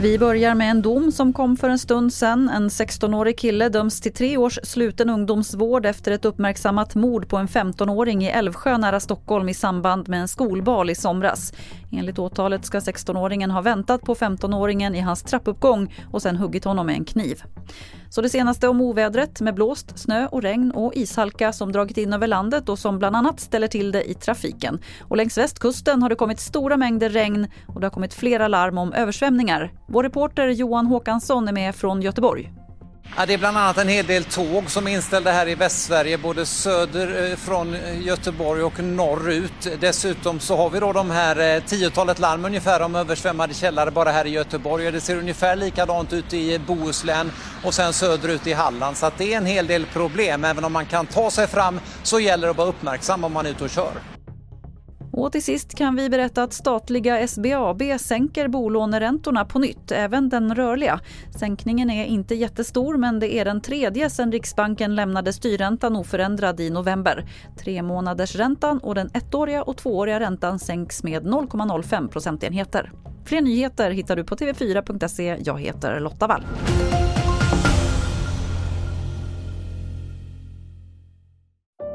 Vi börjar med en dom som kom för en stund sedan. En 16-årig kille döms till tre års sluten ungdomsvård efter ett uppmärksammat mord på en 15-åring i Älvsjö nära Stockholm i samband med en skolbal i somras. Enligt åtalet ska 16-åringen ha väntat på 15-åringen i hans trappuppgång och sen huggit honom med en kniv. Så det senaste om ovädret med blåst, snö och regn och ishalka som dragit in över landet och som bland annat ställer till det i trafiken. Och längs västkusten har det kommit stora mängder regn och det har kommit flera larm om översvämningar. Vår reporter Johan Håkansson är med från Göteborg. Ja, det är bland annat en hel del tåg som är inställda här i Västsverige, både söder eh, från eh, Göteborg och norrut. Dessutom så har vi då de här eh, tiotalet larm ungefär om översvämmade källare bara här i Göteborg. Det ser ungefär likadant ut i Bohuslän och sen söderut i Halland. Så att det är en hel del problem. Även om man kan ta sig fram så gäller det att vara uppmärksam om man är ute och kör. Och till sist kan vi berätta att statliga SBAB sänker bolåneräntorna på nytt, även den rörliga. Sänkningen är inte jättestor men det är den tredje sedan Riksbanken lämnade styrräntan oförändrad i november. Tre månaders räntan och den ettåriga och tvååriga räntan sänks med 0,05 procentenheter. Fler nyheter hittar du på tv4.se. Jag heter Lotta Wall.